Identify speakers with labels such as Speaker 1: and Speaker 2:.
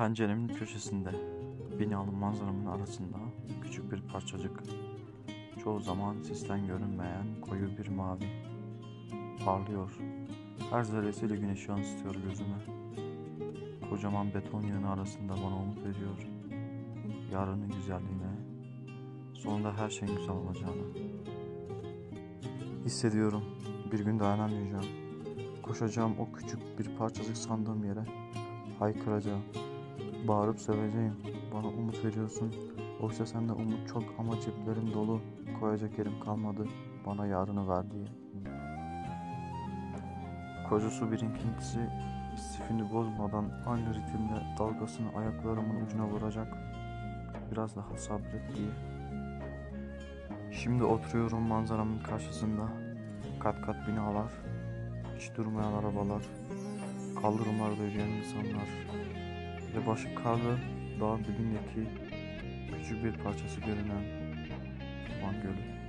Speaker 1: Penceremin köşesinde, binalı manzaramın arasında küçük bir parçacık. Çoğu zaman sisten görünmeyen koyu bir mavi. Parlıyor. Her zerresiyle güneşi yansıtıyor gözüme. Kocaman beton yığını arasında bana umut veriyor. Yarının güzelliğine, sonunda her şeyin güzel olacağını. Hissediyorum. Bir gün dayanamayacağım. Koşacağım o küçük bir parçacık sandığım yere. Haykıracağım. Bağırıp söveceğim. Bana umut veriyorsun. Oysa sende umut çok ama ceplerim dolu. Koyacak yerim kalmadı. Bana yarını ver diye. Koca su birinkintisi istifini bozmadan aynı ritimde dalgasını ayaklarımın ucuna vuracak. Biraz daha sabret diye. Şimdi oturuyorum manzaramın karşısında. Kat kat binalar, hiç durmayan arabalar, kaldırımlarda yürüyen insanlar ve başı karlı dağın dibindeki küçük bir parçası görünen Van Gölü.